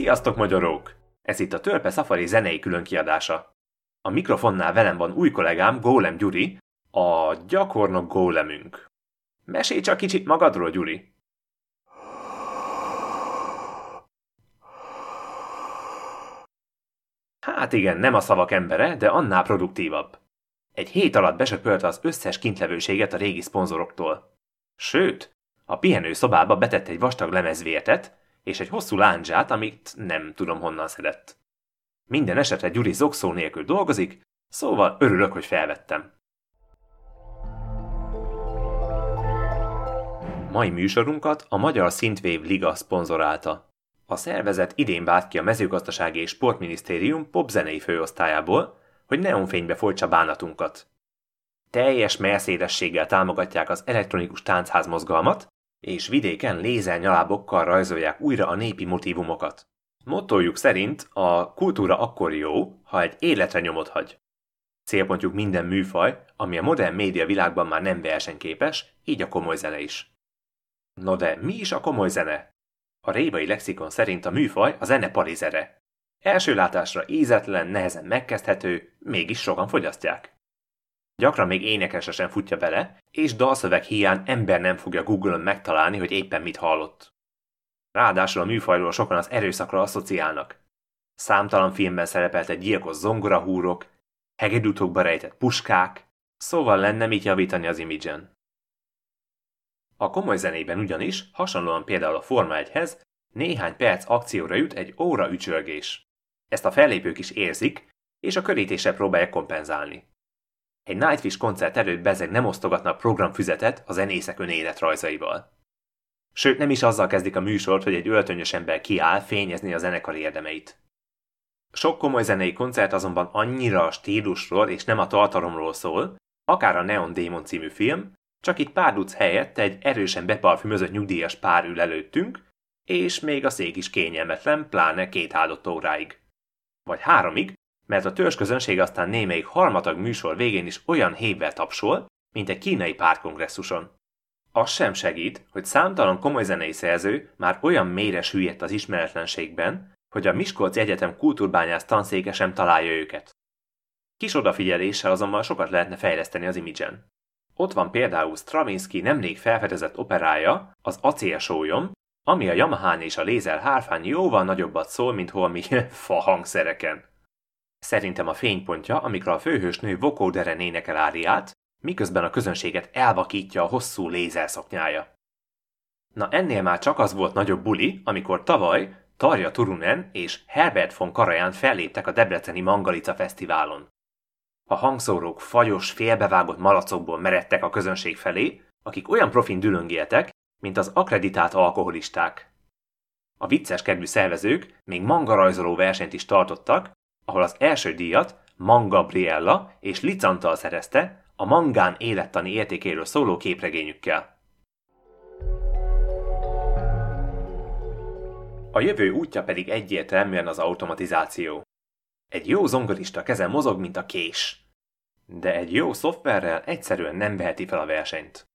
Sziasztok, magyarók! Ez itt a Törpe Safari zenei különkiadása. A mikrofonnál velem van új kollégám, Gólem Gyuri, a gyakornok gólemünk. Mesélj csak kicsit magadról, Gyuri! Hát igen, nem a szavak embere, de annál produktívabb. Egy hét alatt besöpölte az összes kintlevőséget a régi szponzoroktól. Sőt, a pihenő szobába betett egy vastag lemezvértet, és egy hosszú láncsát, amit nem tudom honnan szedett. Minden esetre Gyuri zokszó nélkül dolgozik, szóval örülök, hogy felvettem. Mai műsorunkat a Magyar Szintvév Liga szponzorálta. A szervezet idén vált ki a mezőgazdasági és sportminisztérium popzenei főosztályából, hogy neonfénybe folytsa bánatunkat. Teljes merszédességgel támogatják az elektronikus táncház mozgalmat, és vidéken lézernyalábokkal rajzolják újra a népi motivumokat. Mottojuk szerint a kultúra akkor jó, ha egy életre nyomot hagy. Célpontjuk minden műfaj, ami a modern média világban már nem versenyképes, így a komoly zene is. No de mi is a komoly zene? A rébai lexikon szerint a műfaj a zene parizere. Első látásra ízetlen, nehezen megkezdhető, mégis sokan fogyasztják. Gyakran még énekesre sem futja bele, és dalszöveg hiány ember nem fogja Google-on megtalálni, hogy éppen mit hallott. Ráadásul a műfajról sokan az erőszakra asszociálnak. Számtalan filmben szerepelt egy gyilkos zongorahúrok, hegedűtokba rejtett puskák, szóval lenne mit javítani az imidzsen. A komoly zenében ugyanis, hasonlóan például a Forma 1-hez, néhány perc akcióra jut egy óra ücsörgés. Ezt a fellépők is érzik, és a körítéssel próbálják kompenzálni. Egy Nightwish koncert előtt bezeg nem osztogatnak programfüzetet a zenészek önéletrajzaival. Sőt, nem is azzal kezdik a műsort, hogy egy öltönyös ember kiáll fényezni a zenekar érdemeit. Sok komoly zenei koncert azonban annyira a stílusról és nem a tartalomról szól, akár a Neon Demon című film, csak itt pár duc helyett egy erősen beparfümözött nyugdíjas pár ül előttünk, és még a szék is kényelmetlen, pláne két áldott óráig. Vagy háromig, mert a törzsközönség aztán némelyik harmatag műsor végén is olyan hévvel tapsol, mint egy kínai pártkongresszuson. Az sem segít, hogy számtalan komoly zenei szerző már olyan mélyre süllyedt az ismeretlenségben, hogy a Miskolci Egyetem kultúrbányász tanszéke sem találja őket. Kis odafigyeléssel azonban sokat lehetne fejleszteni az imidzsen. Ott van például Stravinsky nemrég felfedezett operája, az Acélsólyom, ami a Yamahán és a Lézer hárfán jóval nagyobbat szól, mint holmi fa hangszereken. Szerintem a fénypontja, amikor a főhős nő vokóderen énekel áriát, miközben a közönséget elvakítja a hosszú lézerszoknyája. Na ennél már csak az volt nagyobb buli, amikor tavaly Tarja Turunen és Herbert von Karajan felléptek a Debreceni Mangalica Fesztiválon. A hangszórók fagyos, félbevágott malacokból meredtek a közönség felé, akik olyan profin dülöngéltek, mint az akreditált alkoholisták. A vicces kedvű szervezők még mangarajzoló versenyt is tartottak, ahol az első díjat Mangabriella és Licantal szerezte a mangán élettani értékéről szóló képregényükkel. A jövő útja pedig egyértelműen az automatizáció. Egy jó zongorista keze mozog, mint a kés. De egy jó szoftverrel egyszerűen nem veheti fel a versenyt.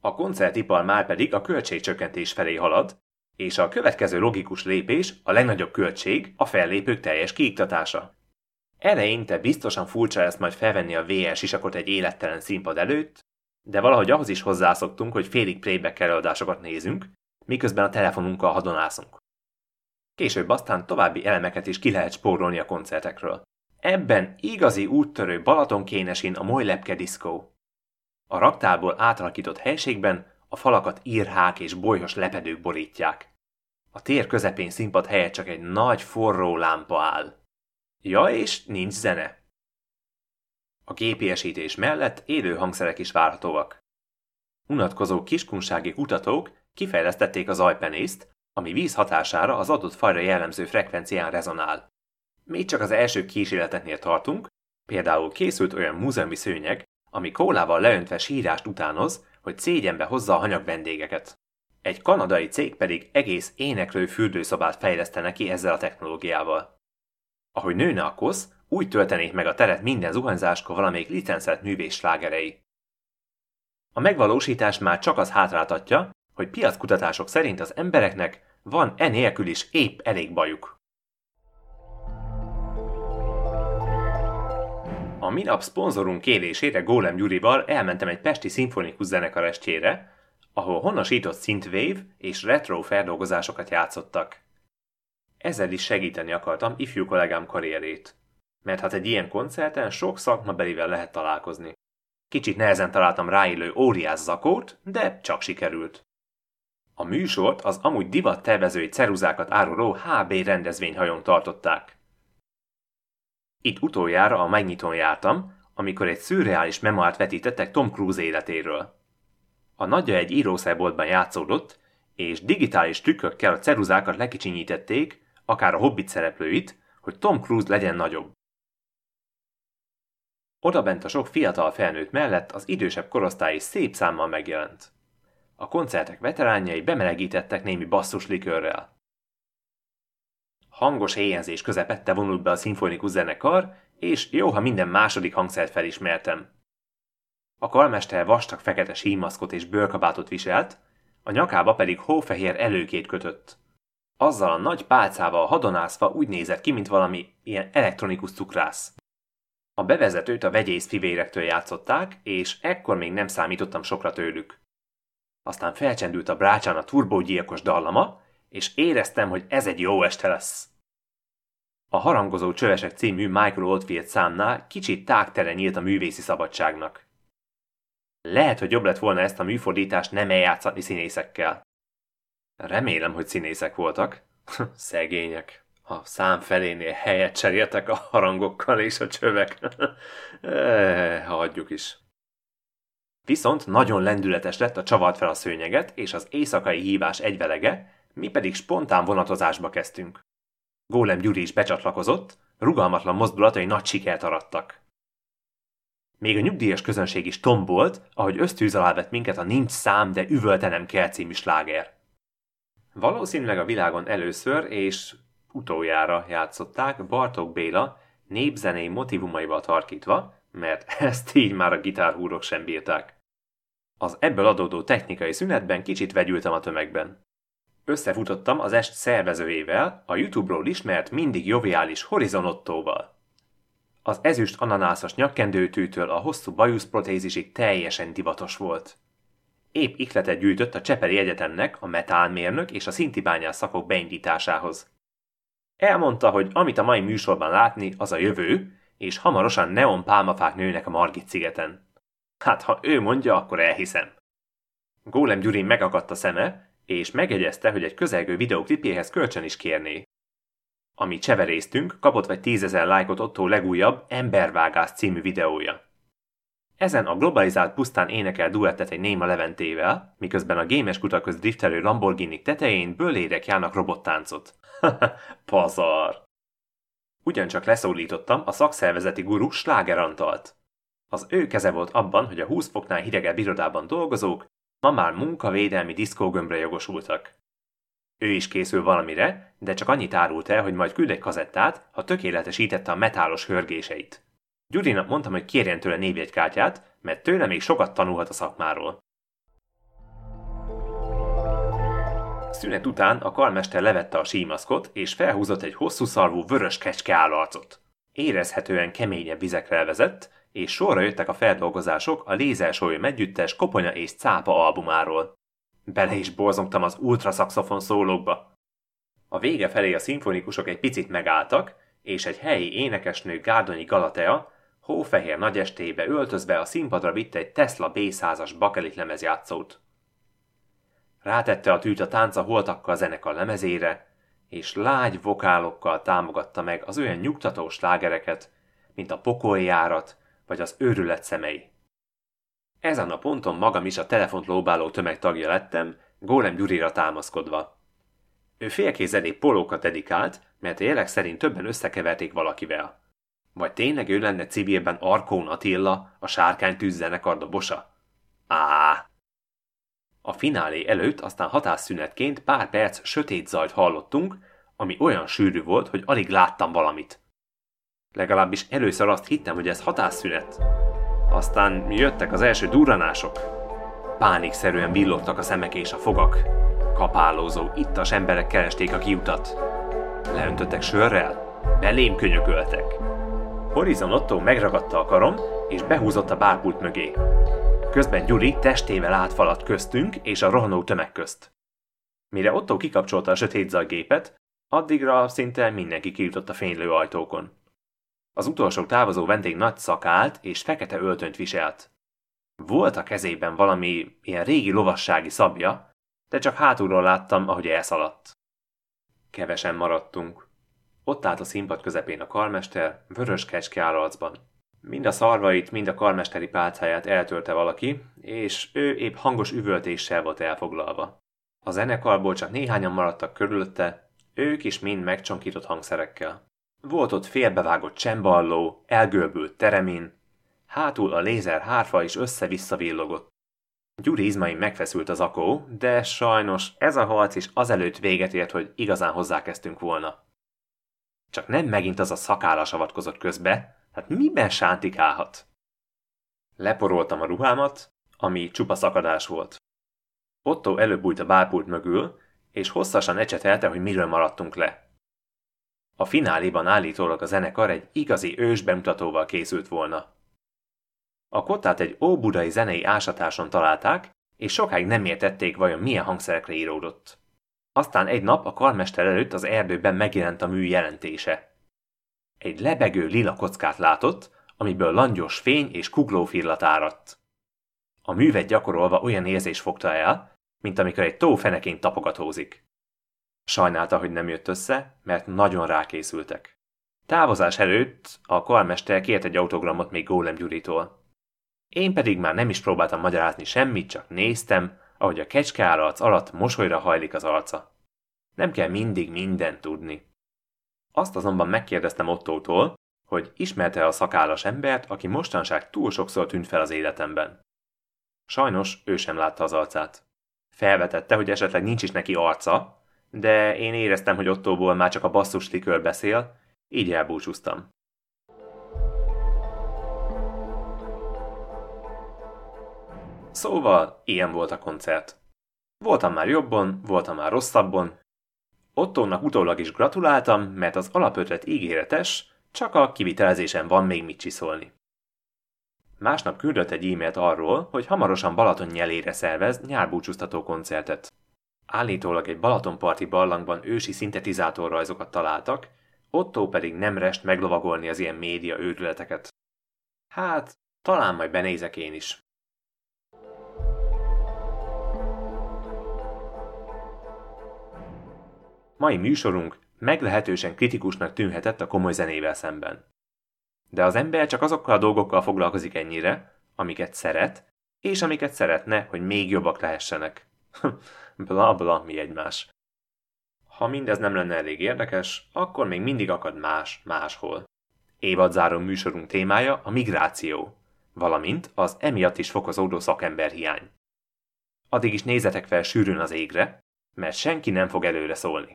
A koncertipar már pedig a költségcsökkentés felé halad, és a következő logikus lépés, a legnagyobb költség, a fellépők teljes kiiktatása. Eleinte biztosan furcsa ezt majd felvenni a VR sisakot egy élettelen színpad előtt, de valahogy ahhoz is hozzászoktunk, hogy félig playback előadásokat nézünk, miközben a telefonunkkal hadonászunk. Később aztán további elemeket is ki lehet spórolni a koncertekről. Ebben igazi úttörő Balatonkénesin a Mojlepke Disco. A raktárból átalakított helységben a falakat írhák és bolyhos lepedők borítják. A tér közepén színpad helyett csak egy nagy forró lámpa áll. Ja, és nincs zene. A gépiesítés mellett élő hangszerek is várhatóak. Unatkozó kiskunsági kutatók kifejlesztették az ajpenészt, ami víz hatására az adott fajra jellemző frekvencián rezonál. Még csak az első kísérleteknél tartunk, például készült olyan múzeumi szőnyeg, ami kólával leöntve sírást utánoz, hogy szégyenbe hozza a hanyag vendégeket. Egy kanadai cég pedig egész éneklő fürdőszobát fejlesztene ki ezzel a technológiával. Ahogy nőne a kosz, úgy töltenék meg a teret minden zuhanyzáskor valamelyik licenszelt művés slágerei. A megvalósítás már csak az hátráltatja, hogy piackutatások szerint az embereknek van e is épp elég bajuk. A Minap szponzorunk kérésére Gólem Gyurival elmentem egy pesti szimfonikus zenekar estjére, ahol honosított synthwave és retro feldolgozásokat játszottak. Ezzel is segíteni akartam ifjú kollégám karrierét. Mert hát egy ilyen koncerten sok szakmabelivel lehet találkozni. Kicsit nehezen találtam ráillő óriás zakót, de csak sikerült. A műsort az amúgy divat tervezői ceruzákat áruló HB rendezvényhajón tartották. Itt utoljára a megnyitón jártam, amikor egy szürreális memoárt vetítettek Tom Cruise életéről. A nagyja egy írószerboltban játszódott, és digitális trükkökkel a ceruzákat lekicsinyítették, akár a hobbit szereplőit, hogy Tom Cruise legyen nagyobb. Oda bent a sok fiatal felnőtt mellett az idősebb korosztály is szép számmal megjelent. A koncertek veteránjai bemelegítettek némi basszuslikőrrel. Hangos éjjelzés közepette vonult be a szimfonikus zenekar, és jó, ha minden második hangszert felismertem. A karmester vastag fekete símaszkot és bőrkabátot viselt, a nyakába pedig hófehér előkét kötött. Azzal a nagy pálcával hadonászva úgy nézett ki, mint valami ilyen elektronikus cukrász. A bevezetőt a vegyész fivérektől játszották, és ekkor még nem számítottam sokra tőlük. Aztán felcsendült a brácsán a turbógyilkos dallama, és éreztem, hogy ez egy jó este lesz. A Harangozó Csövesek című Michael Oldfield számnál kicsit tágtere nyílt a művészi szabadságnak. Lehet, hogy jobb lett volna ezt a műfordítást nem eljátszatni színészekkel. Remélem, hogy színészek voltak. Szegények. A szám felénél helyet cseréltek a harangokkal és a csövek. e, hagyjuk is. Viszont nagyon lendületes lett a csavart fel a szőnyeget, és az éjszakai hívás egyvelege, mi pedig spontán vonatozásba kezdtünk. Gólem Gyuri is becsatlakozott, rugalmatlan mozdulatai nagy sikert arattak. Még a nyugdíjas közönség is tombolt, ahogy ösztűz alá vett minket a Nincs szám, de üvölte nem kell című sláger. Valószínűleg a világon először és utoljára játszották Bartók Béla népzenei motivumaival tarkítva, mert ezt így már a gitárhúrok sem bírták. Az ebből adódó technikai szünetben kicsit vegyültem a tömegben. Összefutottam az est szervezőjével, a YouTube-ról ismert mindig joviális Horizonottóval. Az ezüst ananászos nyakkendőtűtől a hosszú bajuszprotézisig teljesen divatos volt. Épp ikletet gyűjtött a Csepeli Egyetemnek a metálmérnök és a szintibányás szakok beindításához. Elmondta, hogy amit a mai műsorban látni, az a jövő, és hamarosan neon pálmafák nőnek a Margit szigeten. Hát, ha ő mondja, akkor elhiszem. Gólem Gyurin megakadt a szeme, és megegyezte, hogy egy közelgő videoklipjéhez kölcsön is kérné. Ami cseveréztünk, kapott vagy tízezer lájkot Otto legújabb Embervágás című videója. Ezen a globalizált pusztán énekel duettet egy Néma Leventével, miközben a gémes kutaköz driftelő Lamborghini tetején bőlérek járnak robottáncot. Pazar! Ugyancsak leszólítottam a szakszervezeti guru Sláger. Az ő keze volt abban, hogy a 20 foknál hidegebb irodában dolgozók ma már munkavédelmi diszkógömbre jogosultak. Ő is készül valamire, de csak annyit árult el, hogy majd küld egy kazettát, ha tökéletesítette a metálos hörgéseit. Gyurinak mondtam, hogy kérjen tőle névjegykártyát, mert tőle még sokat tanulhat a szakmáról. Szünet után a karmester levette a símaszkot, és felhúzott egy hosszú szarvú vörös kecske állarcot. Érezhetően keményebb vizekre elvezett, és sorra jöttek a feldolgozások a Lézersólyom együttes Koponya és Cápa albumáról. Bele is borzongtam az ultraszaxofon szólókba. A vége felé a szimfonikusok egy picit megálltak, és egy helyi énekesnő Gárdonyi Galatea hófehér nagyestébe öltözve a színpadra vitte egy Tesla B100-as bakelit lemezjátszót. Rátette a tűt a tánca holtakkal zenekar lemezére, és lágy vokálokkal támogatta meg az olyan nyugtató slágereket, mint a pokoljárat vagy az őrület szemei. Ezen a ponton magam is a telefont lóbáló tömeg tagja lettem, Gólem Gyurira támaszkodva. Ő félkézedék polókat dedikált, mert a jelek szerint többen összekeverték valakivel. Vagy tényleg ő lenne civilben Arkón Attila, a sárkány tűzzenekar dobosa? Á! A finálé előtt aztán hatásszünetként pár perc sötét zajt hallottunk, ami olyan sűrű volt, hogy alig láttam valamit. Legalábbis először azt hittem, hogy ez hatásszünet. Aztán jöttek az első durranások. Pánikszerűen villogtak a szemek és a fogak. Kapálózó, ittas emberek keresték a kiutat. Leöntöttek sörrel, belém könyököltek. Horizon Otto megragadta a karom, és behúzott a bárpult mögé. Közben Gyuri testével átfaladt köztünk és a rohanó tömeg közt. Mire Otto kikapcsolta a sötét gépet, addigra szinte mindenki kijutott a fénylő ajtókon. Az utolsó távozó vendég nagy szakált és fekete öltönyt viselt. Volt a kezében valami ilyen régi lovassági szabja, de csak hátulról láttam, ahogy elszaladt. Kevesen maradtunk. Ott állt a színpad közepén a karmester, vörös kecske állalcban. Mind a szarvait, mind a karmesteri pálcáját eltörte valaki, és ő épp hangos üvöltéssel volt elfoglalva. A zenekarból csak néhányan maradtak körülötte, ők is mind megcsonkított hangszerekkel. Volt ott félbevágott csemballó, elgörbült teremin, hátul a lézer hárfa is össze-vissza villogott. Gyuri izmaim megfeszült az akó, de sajnos ez a harc is azelőtt véget ért, hogy igazán hozzákezdtünk volna. Csak nem megint az a szakállas avatkozott közbe, hát miben sántikálhat? Leporoltam a ruhámat, ami csupa szakadás volt. Otto előbb a bárpult mögül, és hosszasan ecsetelte, hogy miről maradtunk le. A fináléban állítólag a zenekar egy igazi ős bemutatóval készült volna. A kotát egy óbudai zenei ásatáson találták, és sokáig nem értették vajon milyen hangszerekre íródott. Aztán egy nap a karmester előtt az erdőben megjelent a mű jelentése. Egy lebegő lila kockát látott, amiből langyos fény és kuglófirlat áradt. A művet gyakorolva olyan érzés fogta el, mint amikor egy tó fenekén tapogatózik. Sajnálta, hogy nem jött össze, mert nagyon rákészültek. Távozás előtt a karmester kért egy autogramot még Gólem Gyuritól. Én pedig már nem is próbáltam magyarázni semmit, csak néztem, ahogy a kecskeállac alatt mosolyra hajlik az arca. Nem kell mindig mindent tudni. Azt azonban megkérdeztem Ottótól, hogy ismerte a szakállas embert, aki mostanság túl sokszor tűnt fel az életemben. Sajnos ő sem látta az arcát. Felvetette, hogy esetleg nincs is neki arca, de én éreztem, hogy Ottóból már csak a basszus likör beszél, így elbúcsúztam. Szóval ilyen volt a koncert. Voltam már jobban, voltam már rosszabban. Ottónak utólag is gratuláltam, mert az alapötlet ígéretes, csak a kivitelezésen van még mit csiszolni. Másnap küldött egy e-mailt arról, hogy hamarosan Balaton nyelére szervez nyárbúcsúztató koncertet. Állítólag egy Balatonparti barlangban ősi szintetizátorrajzokat találtak, Otto pedig nem rest meglovagolni az ilyen média őrületeket. Hát, talán majd benézek én is. Mai műsorunk meglehetősen kritikusnak tűnhetett a komoly zenével szemben. De az ember csak azokkal a dolgokkal foglalkozik ennyire, amiket szeret, és amiket szeretne, hogy még jobbak lehessenek. bla bla mi egymás. Ha mindez nem lenne elég érdekes, akkor még mindig akad más máshol. Évadzáró műsorunk témája a migráció, valamint az emiatt is fokozódó szakemberhiány. Addig is nézetek fel sűrűn az égre, mert senki nem fog előre szólni.